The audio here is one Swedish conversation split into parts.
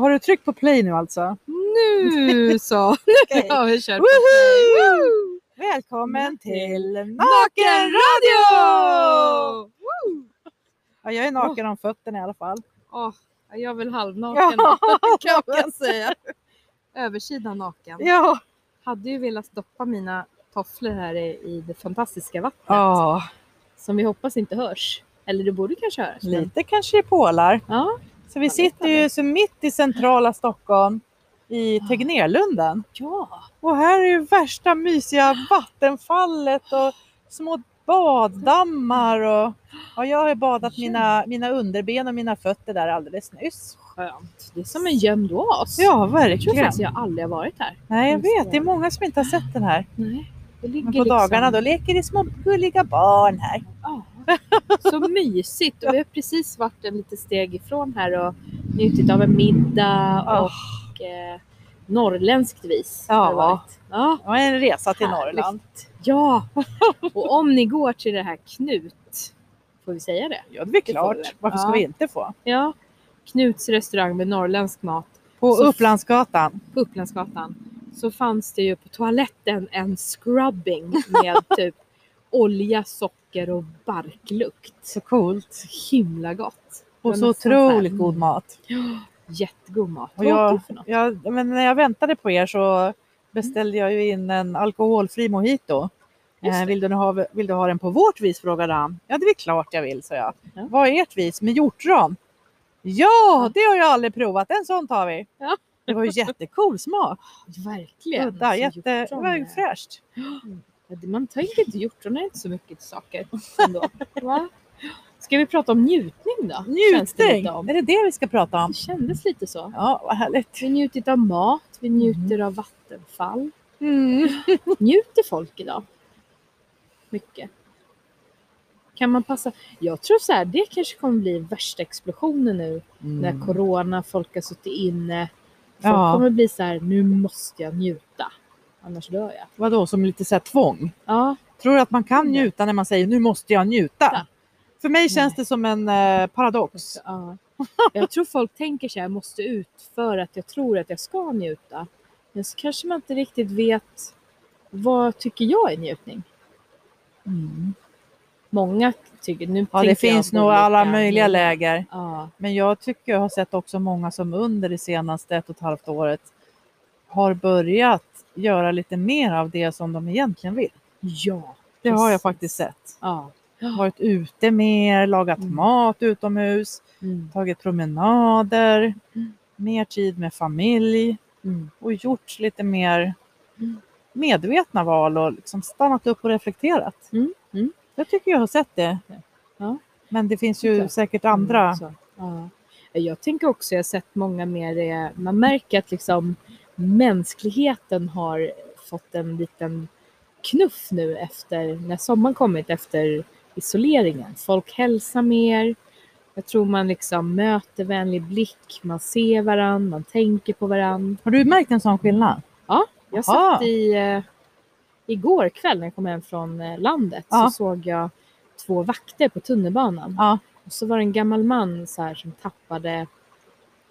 Har du tryckt på play nu alltså? Nu så! Nu har vi kört på Woho! play. Välkommen till Nakenradio! Ja, jag är naken om fötterna i alla fall. Åh, jag är väl halvnaken kan man säga. Översidan naken. Ja. Hade ju velat stoppa mina tofflor här i, i det fantastiska vattnet. ja, Som vi hoppas inte hörs. Eller det borde kanske höras. lite kanske i pålar. Ja, Så vi sitter ju så mitt i centrala Stockholm i. Tegnérlunden. ja. Och här är ju värsta mysiga vattenfallet och små baddammar. Och, ja, jag har badat mina, mina underben och mina fötter där alldeles nyss. skönt. Det är som en gömd oas. Ja, Jag tror verkligen. jag aldrig har varit här. Nej, jag vet. det. Är många som inte har sett den här. Nej. Det ligger Men på liksom... dagarna då leker det små gulliga barn här. Ja, så mysigt. Och vi har precis varit en litet steg ifrån här och njutit av en middag Ah. och eh, norrländskt vis. Ja. ja. En resa till Härligt. Norrland. Ja, och om ni går till det här Knut, får vi säga det? Ja, det är klart. Varför ska Ja. vi inte få? Ja, Knuts restaurang med norrländsk mat På Så- Upplandsgatan. på Upplandsgatan så fanns det ju på toaletten en scrubbing med typ olja, socker och barklukt. Så coolt. Så himla gott. Och så här, otroligt mm, god mat. Jättegod mat. Och jag, jag, men när jag väntade på er så beställde jag ju in en alkoholfri mojito. Eh, vill, du ha, vill du ha den på vårt vis? frågade han. Ja, det är klart jag vill, sa jag. Ja. Vad är ert vis? Med hjortron? Ja, det har jag aldrig provat. En sån tar vi. Ja. Det var ju jättecool smak. Verkligen. Udda, jätte, det var fräscht. Ja, det- Man tänker inte hjortron är inte så mycket till saker ändå. Va? Ska vi prata om njutning då? Det, Njutning, lite om. är det det vi ska prata om? det kändes lite så. Ja, vad härligt. Vi njutit av mat, vi njuter av vattenfall. Mm. Njuter folk idag? Mycket. Kan man passa? Jag tror så här, det kanske kommer bli värsta explosionen nu när corona, folk har suttit inne. Folk Ja. kommer bli så här, nu måste jag njuta. Annars dör jag. Vadå, som lite så här tvång? Ja, Tror du att man kan Mm. njuta när man säger nu måste jag njuta? Ja. För mig känns det som en eh, paradox. ja. Jag tror folk tänker så här, jag måste ut för att jag tror att jag ska njuta. Men så kanske man inte riktigt vet vad tycker jag är njutning. Många tycker, nu Ja, det finns nog alla möjliga läger. Ja, Men jag tycker jag har sett också många som under det senaste ett och ett halvt året har börjat göra lite mer av det som de egentligen vill. ja Det har jag faktiskt sett. Ja. Varit ute mer, lagat Mm. mat utomhus, Mm. tagit promenader, Mm. mer tid med familj Mm. och gjort lite mer Mm. medvetna val och liksom stannat upp och reflekterat. Mm. Jag tycker jag har sett det. Ja. Men det finns ju Ja. säkert andra. Ja. Jag tänker också, jag har sett många mer, eh, man märker att liksom mänskligheten har fått en liten knuff nu efter, när sommaren kommit efter isoleringen. Folk hälsar mer, jag tror man liksom möter vänlig blick, man ser varann, man tänker på varann. Har du märkt en sån skillnad? Jag Aha. satt i, eh, igår kväll när jag kom hem från eh, landet Ja. så såg jag två vakter på tunnelbanan. Ja. Och så var det en gammal man så här som tappade,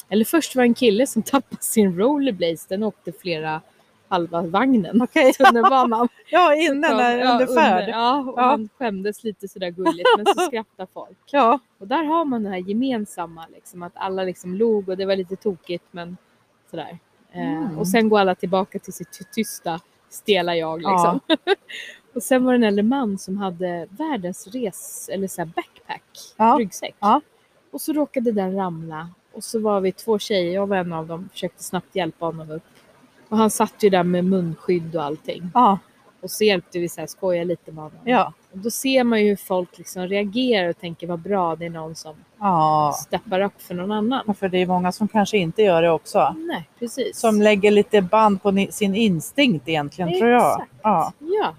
eller först var det en kille som tappade sin rollerblades, den åkte flera halva vagnen. Okej. Tunnelbanan. Ja, innan där Ja, under färd. ja, och Ja. han skämdes lite sådär gulligt men så skrattade folk. Ja. Och där har man det här gemensamma, liksom, att alla liksom log och det var lite tokigt men sådär. Eh, Mm. och sen går alla tillbaka till sitt ty- tysta, stela jag liksom. Ja. och sen var det en äldre man som hade världens res, eller så här backpack, Ja. ryggsäck. Ja. Och så råkade den ramla och så var vi två tjejer, jag var en av dem, försökte snabbt hjälpa honom upp. Och han satt ju där med munskydd och allting. Ja. Och så hjälpte vi så här, skoja lite med honom. Ja. Och då ser man ju hur folk liksom reagerar och tänker vad bra det är någon som ja. steppar upp för någon annan. Ja, För det är många som kanske inte gör det också. Nej, precis. Som lägger lite band på sin instinkt egentligen tror jag. Exakt. Ja. Ja,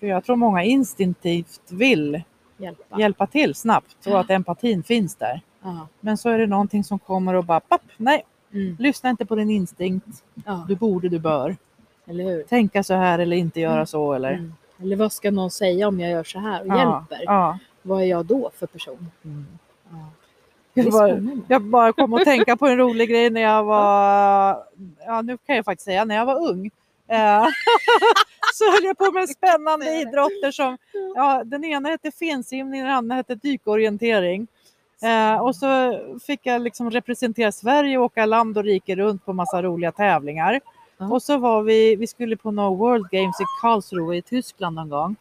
För jag tror många instinktivt vill hjälpa. hjälpa till snabbt och att empatin finns där. Ja. Men så är det någonting som kommer och bara papp, nej, Mm. lyssna inte på din instinkt. ja, Du borde, du bör. eller hur? Tänka så här eller inte göra så eller. Mm. Eller vad ska någon säga om jag gör så här och hjälper? Vad är jag då för person? Mm. Jag bara, jag bara kom att tänka på en rolig grej när jag var, ja nu kan jag faktiskt säga, när jag var ung. Eh, så höll jag på med spännande idrotter som, ja den ena hette finsimning, den andra hette dykorientering. Eh, och så fick jag liksom representera Sverige och åka land och rike runt på massa roliga tävlingar. Ja. Och så var vi, vi skulle på några World Games i Karlsruhe i Tyskland någon gång.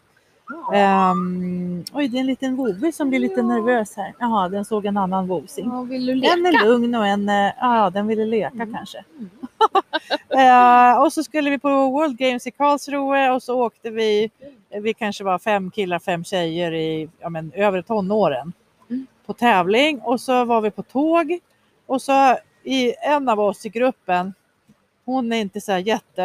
Ehm, oj, det är en liten vovve som blir lite nervös här. Jaha, den såg en annan vovsing. Ja, En är lugn och en, eh, ja den ville leka Mm. kanske. Mm. Eh, och så skulle vi på World Games i Karlsruhe och så åkte vi, vi kanske var fem killar, fem tjejer i ja, men, över tonåren Mm. På tävling och så var vi på tåg. Och så i en av oss i gruppen, hon är inte så här jätte,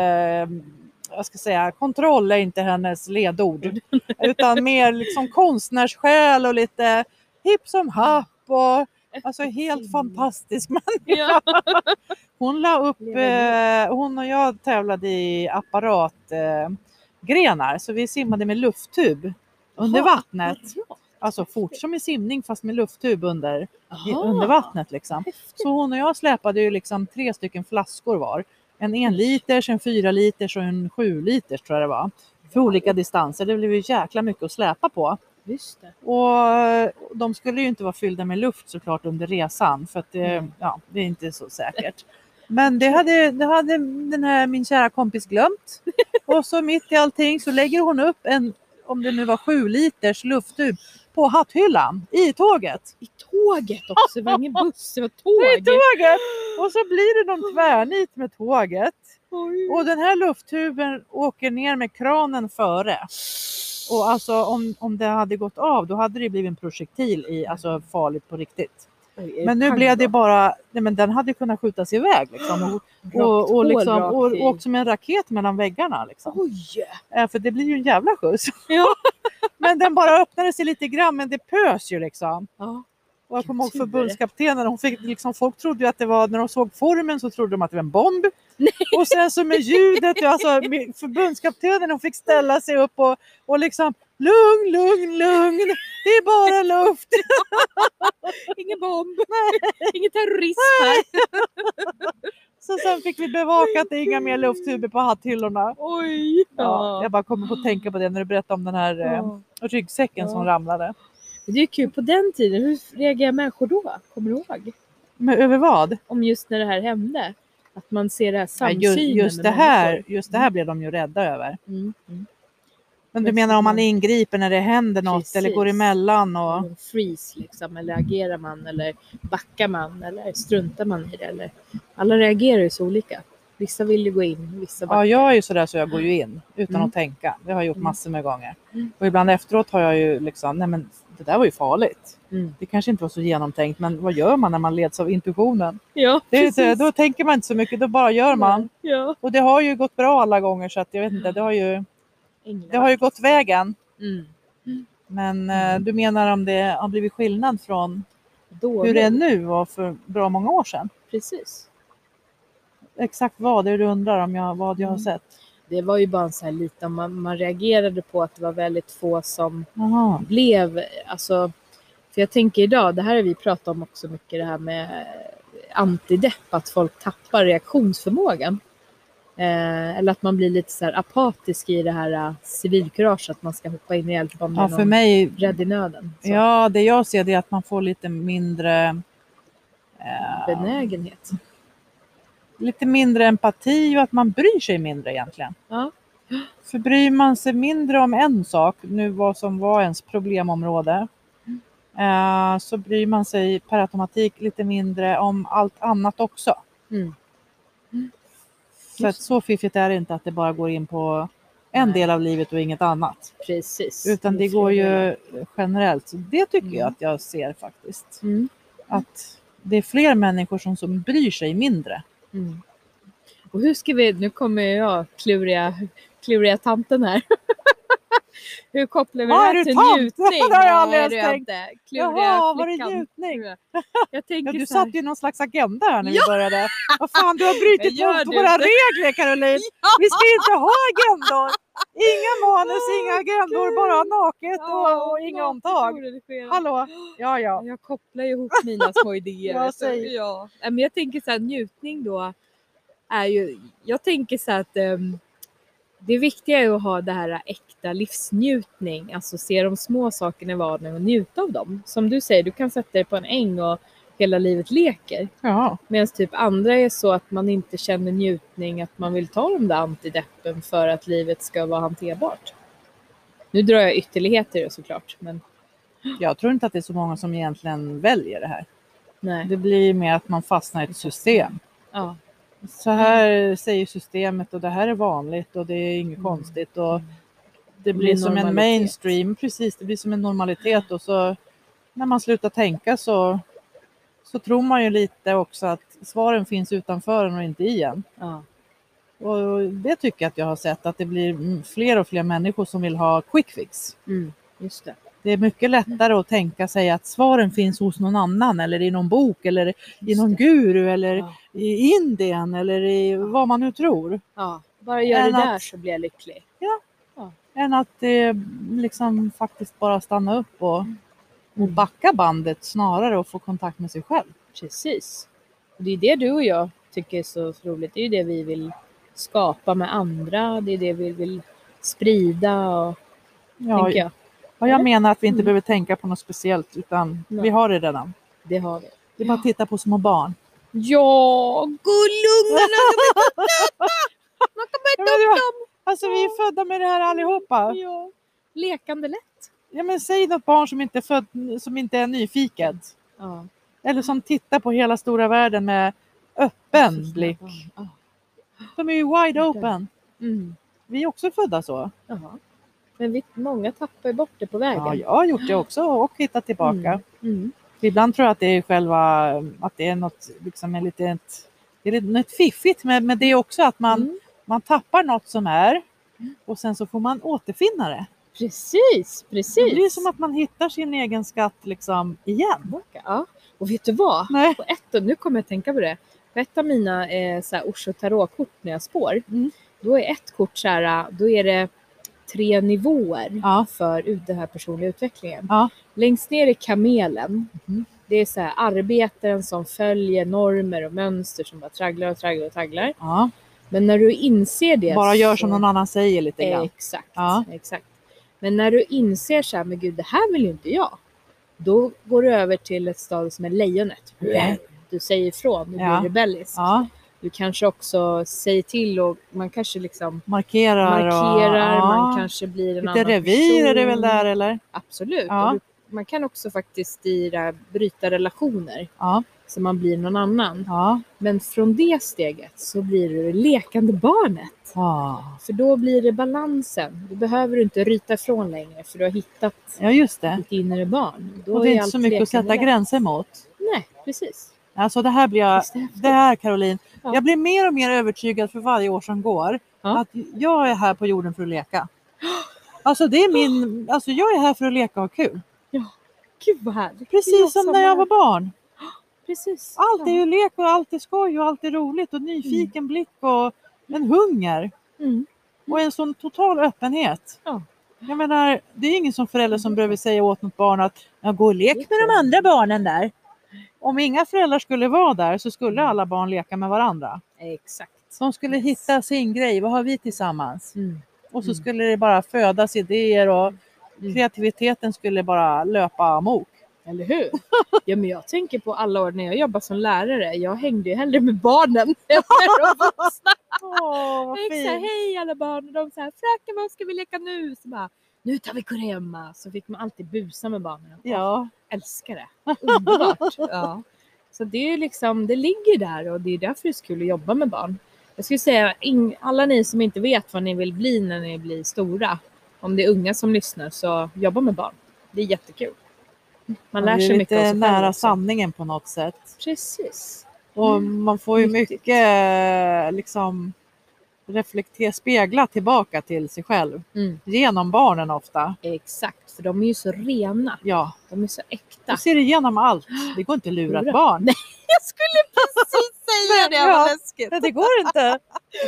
jag ska säga, kontroll är inte hennes ledord. Utan mer liksom konstnärssjäl och lite hipp som happ och alltså helt fantastisk människa. Hon la upp, eh, hon och jag tävlade i apparatgrenar eh, grenar, så vi simmade med lufttub under vattnet. Alltså fort som i simning fast med lufttub under, i, under vattnet. Liksom. Så hon och jag släpade ju liksom tre stycken flaskor var. En en liters, en fyra liters och en sju liters tror jag det var. För olika distanser. Det blev ju jäkla mycket att släpa på. Och eh, de skulle ju inte vara fyllda med luft såklart under resan för att det, Mm. ja, det är inte så säkert. Men det hade, det hade den här min kära kompis glömt. Och så mitt i allting så lägger hon upp en, om det nu var sju liters lufttub på hatthyllan i tåget. I tåget också, det var ingen buss, det var I tåg. tåget! Och så blir det någon tvärnit med tåget. Oj. Och den här lufttuben åker ner med kranen före. Och alltså om, om det hade gått av då hade det blivit en projektil i, alltså farligt på riktigt. Men nu blev det bara, nej men den hade kunnat skjutas iväg liksom. Och, och, och, liksom, och, också med en raket mellan väggarna liksom. Oj! För det blir ju en jävla skjuts. Ja. men den bara öppnade sig lite grann men det pös ju liksom. ja. Och jag kommer ihåg förbundskaptenen, hon fick, liksom, folk trodde ju att det var, när de såg formen så trodde de att det var en bomb. Och sen så med ljudet, alltså, förbundskaptenen hon fick ställa sig upp och, och liksom lugn, lugn, lugn, det är bara luft. Ingen bomb, ingen terrorism här. Så sen fick vi bevaka att det är inga mer lufttuber på hatthyllorna. Oj! Ja, jag bara kommer på att tänka på det när du berättade om den här eh, Ja. ryggsäcken som Ja. ramlade. Det är kul, på den tiden, hur reagerar människor då? Kommer du ihåg? Men över vad? Om just när det här hände? Att man ser det här samsynen ju- just, med det här, just det här blev de ju rädda över. Mm. Mm. Men du Men menar om man man- ingriper när det händer något eller går Precis. emellan? Och... En freeze liksom, eller agerar man eller backar man eller struntar man i det? Eller... Alla reagerar ju så olika. Vissa vill ju gå in, vissa backar. Ja, jag är ju sådär så jag går ju in utan Mm. att tänka. Det har jag gjort Mm. massor med gånger. Mm. Och ibland efteråt har jag ju liksom, nej men det där var ju farligt. Mm. Det kanske inte var så genomtänkt, men vad gör man när man leds av intuitionen? Ja, Det precis. då tänker man inte så mycket, då bara gör man. Ja. Och det har ju gått bra alla gånger så att jag vet inte, det har ju, det har ju gått vägen. Mm. Men eh, du menar om det har blivit skillnad från Då, hur det är nu och för bra många år sedan? Precis. Exakt vad det är du undrar om jag, vad jag har Mm. sett? Det var ju bara en så här liten, man, man reagerade på att det var väldigt få som Jaha. blev, alltså, för jag tänker idag, det här har vi pratat om också mycket, det här med antidepp, att folk tappar reaktionsförmågan. Eh, eller att man blir lite så apatisk i det här uh, civilkurage, att man ska hoppa in och hjälpa om Ja, för mig, rädd i nöden. Så, ja det jag ser det är att man får lite mindre eh, Benägenhet. Lite mindre empati och att man bryr sig mindre egentligen. Ja. För bryr man sig mindre om en sak, nu vad som var ens problemområde, eh, så bryr man sig per automatik lite mindre om allt annat också. Mm. Så, att så fiffigt är det inte att det bara går in på en Nej. del av livet och inget annat. Precis. Utan det går ju generellt. Så det tycker jag Mm. att jag ser faktiskt. Mm. Att det är fler människor som, som bryr sig mindre. Mm. Och hur ska vi, nu kommer jag kluriga, kluriga tanten här. Hur kopplar vi Vad det är här till tant? njutning? Det har jag Ja, aldrig ens tänkt. Jaha, var det njutning? Jag Ja, du så satte ju någon slags agenda här när vi Ja. började. Vad fan, du har brutit Jag mot våra inte. regler Caroline. Vi ska inte ha agendor. Inga manus, inga agendor, bara naket och, och inga omtag. Hallå? Ja, ja. Jag kopplar ihop mina små idéer. Ja, vet du. säg. ja. Men jag tänker så här, njutning då är ju, jag tänker så här att ehm, det viktiga är att ha det här äkta livsnjutning, alltså se de små sakerna i vardagen och njuta av dem. Som du säger, du kan sätta dig på en äng och hela livet leker. ja. Medan typ andra är så att man inte känner njutning, att man vill ta de där antideppen för att livet ska vara hanterbart. Nu drar jag ytterligheter såklart, men Jag tror inte att det är så många som egentligen väljer det här. nej. Det blir mer att man fastnar i ett system. Ja. Så här säger systemet och det här är vanligt och det är inget Mm. konstigt. Och det blir som en mainstream, precis, det blir som en normalitet och så när man slutar tänka så, så tror man ju lite också att svaren finns utanför en och inte i en. Ja. Och det tycker jag att jag har sett att det blir mm, fler och fler människor som vill ha quick fix. Mm, just det. Det är mycket lättare att tänka sig att svaren finns hos någon annan eller i någon bok eller i Just någon det. guru eller Ja. I Indien eller i vad man nu tror. Ja. Bara gör det Än där att- så blir jag lycklig. Än att det liksom faktiskt bara stanna upp och, och Mm. backa bandet snarare och få kontakt med sig själv. Precis. Och det är det du och jag tycker är så roligt. Det är det vi vill skapa med andra. Det är det vi vill sprida och Ja, tänker jag. och jag menar att vi inte Mm. behöver tänka på något speciellt utan Nej. vi har det redan. Det har vi. Det är bara att titta på små barn. Ja, gullungarna! Man kan Ja, inte men det upp dem! Alltså vi är födda med det här allihopa. Ja. Lekande lätt. Ja, men säg något barn som inte är, född, som inte är nyfiket. Ja. Eller som tittar på hela stora världen med öppen blick. Ja. De är ju wide open. Mm. Vi är också födda så. Jaha. Men vi, många tappar bort det på vägen. Ja, jag har gjort det också och hittat tillbaka. Mm. Mm. Ibland tror jag att det är själva, att det är något, liksom en litet, det är något fiffigt med, med det också att man, Mm. man tappar något som är och sen så får man återfinna det. Precis, precis. Det blir som att man hittar sin egen skatt liksom igen. Ja. Och vet du vad? Nej. På ett, nu kommer jag att tänka på det. På ett av mina eh, så här, tarotkort när jag spår, Mm. då är ett kort så här, då är det tre nivåer Ja. för ut- den här personliga utvecklingen. Ja. Längst ner är kamelen. Mhm. Det är så här, arbetaren som följer normer och mönster som bara tragglar och tragglar och tragglar. Ja. Men när du inser det Bara gör så- som någon annan säger lite grann. Exakt, exakt. Men när du inser så här, men gud det här vill ju inte jag. Då går du över till ett stadie som är lejonet. Du säger ifrån, du blir rebellisk. Ja. Du kanske också säger till och man kanske liksom Markerar. markerar, och, ja. man kanske blir en Lite annan revir person. är det väl där eller? Absolut. Ja. Du, man kan också faktiskt i det här bryta relationer Ja. så man blir någon annan. Ja. Men från det steget så blir du det lekande barnet. Ja, För då blir det balansen. Då behöver du inte ryta ifrån längre för du har hittat ja just det. ditt inre barn. Då Och det är inte så mycket att sätta gränser mot. Nej, precis. Alltså det här blir jag, det här Caroline, Ja. jag blir mer och mer övertygad för varje år som går Ja. att jag är här på jorden för att leka. Alltså det är min, alltså jag är här för att leka och ha kul. Gud vad härligt. Precis som när jag var barn. Precis. Allt är ju lek och allt är skoj och allt är roligt och nyfiken blick och en hunger Mm. och en sån total öppenhet. Ja. Jag menar, det är ingen som förälder som behöver säga åt något barn att gå och lek med de andra barnen där. Om inga föräldrar skulle vara där så skulle alla barn leka med varandra. Exakt. De skulle hitta sin grej, vad har vi tillsammans? Mm. Och så Mm. skulle det bara födas idéer och Mm. kreativiteten skulle bara löpa amok. Eller hur? Ja, men jag tänker på alla år när jag jobbade som lärare. Jag hängde ju hellre med barnen än med de vuxna. Åh, vad fint! hej alla barn. Och de så här, fröken vad ska vi leka nu? Så bara, nu tar vi kurragömma. Så fick man alltid busa med barnen. Ja, älskar det. Underbart. ja. Så det är liksom, det ligger där och det är därför det är så kul att jobba med barn. Jag skulle säga, alla ni som inte vet vad ni vill bli när ni blir stora, om det är unga som lyssnar, så jobba med barn. Det är jättekul. Man lär det är sig mycket av lite sig själv nära också. sanningen på något sätt. Precis. Och Mm, man får ju mycket liksom reflektera, spegla tillbaka till sig själv. Mm. Genom barnen ofta. Exakt, för de är ju så rena. Ja, De är så äkta. du ser igenom allt. Det går inte att lura ett barn. Nej, Jag skulle precis säga det, vad läskigt. Nej, det går inte.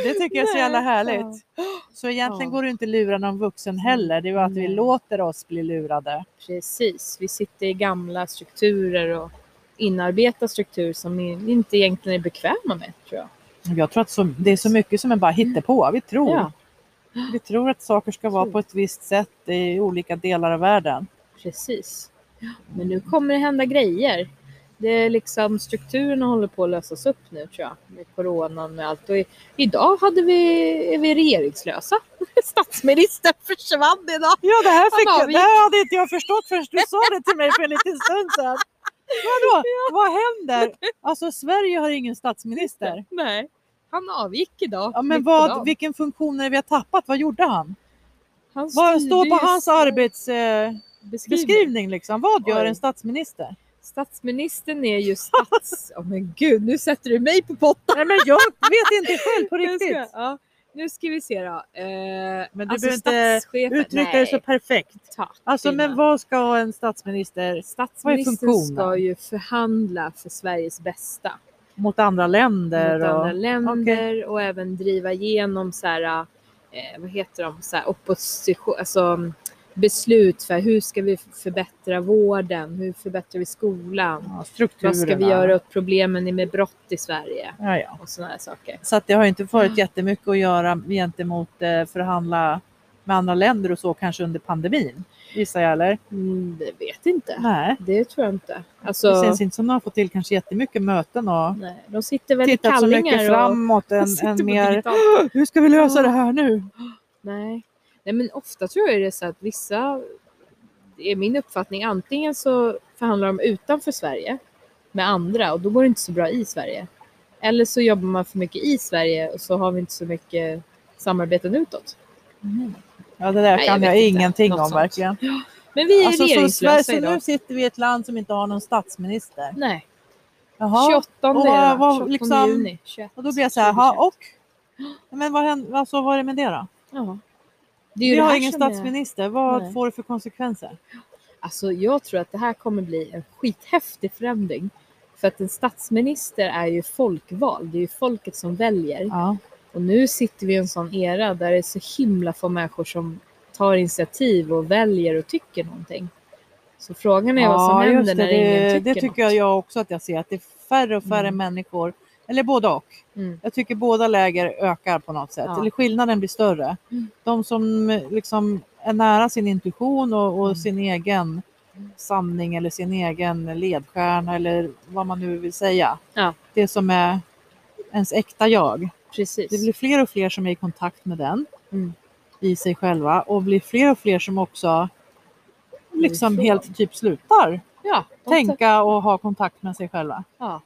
Det tycker jag är så jävla Nej. härligt. Så egentligen Ja. går det inte att lura någon vuxen heller. Det är ju att vi Nej. låter oss bli lurade. Precis, vi sitter i gamla strukturer och inarbetar strukturer som vi inte egentligen är bekväma med tror jag. Jag tror att så, det är så mycket som är bara hittepå. Vi tror. Ja. Vi tror att saker ska vara på ett visst sätt i olika delar av världen. Precis. Men nu kommer det hända grejer. Det är liksom strukturerna håller på att lösas upp nu tror jag. Med coronan med allt. Och i, idag hade vi, är vi regeringslösa. Statsministern försvann idag. Ja, det här, fick jag, det här hade inte jag förstått förrän du sa det till mig för en liten stund sedan. Vadå? Vad händer? Alltså Sverige har ingen statsminister. Nej, han avgick idag. Ja, men vad, vilken funktion är det vi har tappat? Vad gjorde han? Han Vad står på hans arbetsbeskrivning? Eh, liksom? Vad gör Oj. en statsminister? Statsministern är ju stats... Åh men gud, nu sätter du mig på potten. Nej men jag vet inte själv på Nu ska- riktigt. Ja, nu ska vi se då. Eh, Men du alltså behöver inte Uttrycka Nej, det så perfekt. tack, Alltså men vad ska en statsminister Statsministern funktionen? ska ju förhandla för Sveriges bästa. Mot andra länder? Mot och... andra länder och även driva igenom så här, eh, vad heter de, så här, opposition, alltså beslut för hur ska vi förbättra vården, hur förbättrar vi skolan, Ja, vad ska vi göra åt problemen med brott i Sverige Ja, ja. och sådana här saker. Så att det har inte varit jättemycket att göra gentemot eh, förhandla med andra länder och så kanske under pandemin. Gissar jag eller? Mm, det vet inte. Nej. Det tror jag inte. Det Alltså, känns inte som de har fått till kanske jättemycket möten och nej, de sitter väl tittat så mycket och framåt än, än mer hur ska vi lösa det här nu? Nej. Nej, men ofta tror jag det är så att vissa, det är min uppfattning, antingen så förhandlar de utanför Sverige med andra och då går det inte så bra i Sverige. Eller så jobbar man för mycket i Sverige och så har vi inte så mycket samarbeten utåt. Ja, det där Nej, kan jag jag, ingenting Något om sånt. verkligen. Men vi är Alltså, regeringslösa så nu idag. sitter vi i ett land som inte har någon statsminister. Nej, Jaha. 28 Och vad- det, vad 28 liksom- juni. 21, Och då blir jag så här, 2021. ha, och? Men vad, händer, alltså, vad är det med det då? Ja. Det Vi det har ingen som är- statsminister. Vad Nej. får det för konsekvenser? Alltså jag tror att det här kommer bli en skithäftig förändring. För att en statsminister är ju folkvald. Det är ju folket som väljer. Ja. Och nu sitter vi i en sån era där det är så himla få människor som tar initiativ och väljer och tycker någonting. Så frågan är vad som Ja, händer det. när ingen tycker det tycker något. jag, också att jag ser. Att det är färre och färre Mm. människor. Eller både och. Mm. Jag tycker båda läger ökar på något sätt. Ja. Eller skillnaden blir större. Mm. De som liksom är nära sin intuition och, och Mm. sin egen sanning eller sin egen ledstjärna eller vad man nu vill säga. Ja. Det som är ens äkta jag. Precis. Det blir fler och fler som är i kontakt med den Mm. i sig själva och blir fler och fler som också liksom Ifrån. helt typ slutar ja, och tänka och ha kontakt med sig själva. Ja.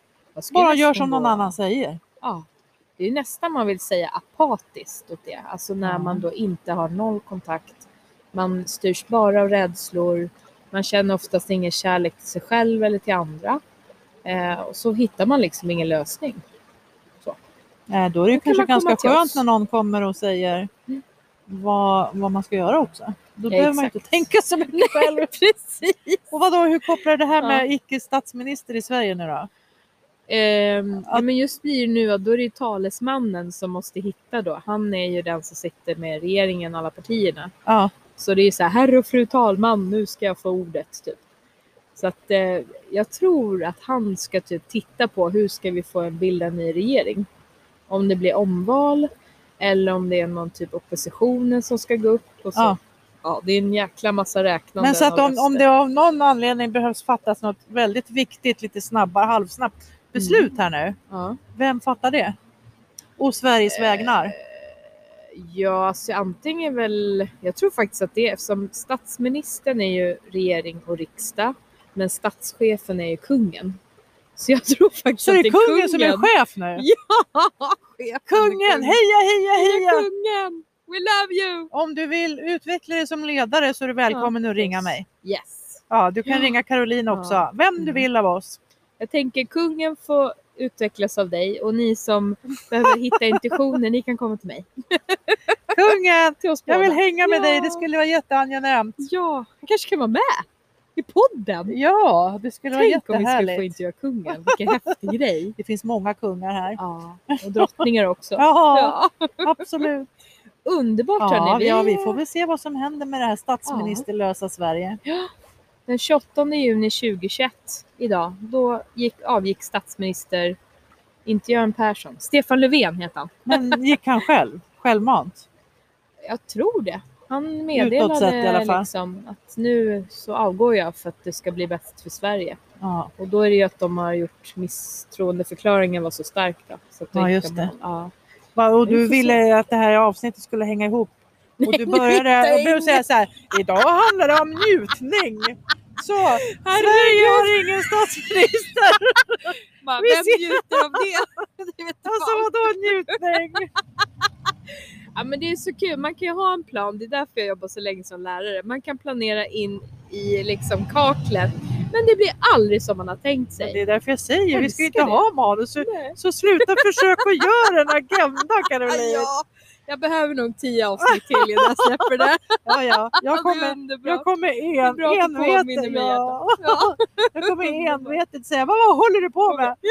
Bara gör som någon gå- annan säger. Ja. Det är nästan man vill säga apatiskt åt det. Alltså när Ja. man då inte har noll kontakt. Man styrs bara av rädslor. Man känner oftast ingen kärlek till sig själv eller till andra. Eh, och så hittar man liksom ingen lösning. Då är det kan kanske man ganska skönt när någon kommer och säger Mm. vad, vad man ska göra också. Då Ja, behöver man exakt. inte tänka så mycket själv. Precis. Och vadå, hur kopplar det här Ja. med icke-statsminister i Sverige nu då? Ehm, ja, men just blir det nu att då är det ju talesmannen som måste hitta då. Han är ju den som sitter med regeringen och alla partierna. Ja, Så det är så här, herr och fru talman, nu ska jag få ordet. Typ. Så att eh, jag tror att han ska typ titta på hur ska vi få en bilda ny regering. Om det blir omval eller om det är någon typ oppositionen som ska gå upp. Och så. Ja. Ja. det är en jäkla massa räknande. men så att om, om det av någon anledning behövs fattas något väldigt viktigt, lite snabbare, halvsnabbt beslut här nu. Ja. Vem fattar det? Och Sveriges Eh, vägnar? Ja, alltså antingen väl, jag tror faktiskt att det är, eftersom statsministern är ju regering och riksdag, men statschefen är ju kungen. Så jag tror faktiskt Så att det är kungen som är chef nu? Ja, chefen Kungen! Heja, heja, Heja heja! kungen! We love you! Om du vill utveckla dig som ledare så är du välkommen att ringa mig. Yes. Ja, du kan Ja. ringa Caroline också. Ja. Vem du Mm. vill av oss. Jag tänker kungen får utvecklas av dig och ni som behöver hitta intuitioner, ni kan komma till mig. Kungen! Till Jag vill hänga med dig, det Ja. skulle vara jätteangenämt. Ja, han kanske kan vara med i podden. Ja, det skulle vara Tänk om vi skulle få jättehärligt. intervjua kungen, vilken häftig grej. Det finns många kungar här. Ja, och drottningar också. Ja, Ja. absolut. Underbart Ja, hörni. vi, ja, vi får väl se vad som händer med det här statsministerlösa Sverige. Den 28 juni 2021 idag, då gick, avgick statsminister, inte Göran Persson, Stefan Löfven heter han. Men gick han själv? Självmant? Jag tror det. Han meddelade sett i alla fall. liksom att nu så avgår jag för att det ska bli bäst för Sverige. Ja. Och då är det ju att de har gjort misstroendeförklaringen var så stark då. Så Ja, just de- det. Ja. Och du ville att det här avsnittet skulle hänga ihop. Och du började och du säger så här, idag handlar det om njutning. Så, Sverige har ingen statsminister. Vi Vem njuter av det? det vet Alltså vadå njutning? Ja, men det är så kul, man kan ju ha en plan. Det är därför jag jobbar så länge som lärare. Man kan planera in i liksom kaklet. Men det blir aldrig som man har tänkt sig. Det är därför jag säger, vi ska inte det. ha manus. Så, så sluta försöka göra en agenda Caroline. Ja, jag behöver nog tio avsnitt till innan jag släpper det. Ja, ja. Jag kommer, jag kommer en, bra envetet, ja. Ja. jag kommer envetet säga, vad, vad håller du på med?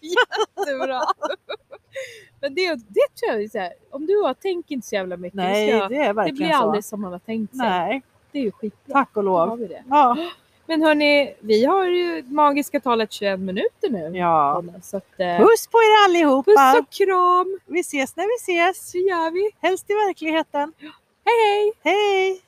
Jättebra. Men det, det tror jag är så här, om du har tänk inte så jävla mycket. Nej, ska, det är det verkligen blir så. aldrig som man har tänkt sig. Nej, Det är ju skitbra. tack och Då har lov. vi det. Ja, Men hörni, vi har ju magiska talet 21 minuter nu. ja. Så att, eh, Puss på er allihopa. puss och kram Vi ses när vi ses. så gör vi. Helst i verkligheten. Hej hej! Hej!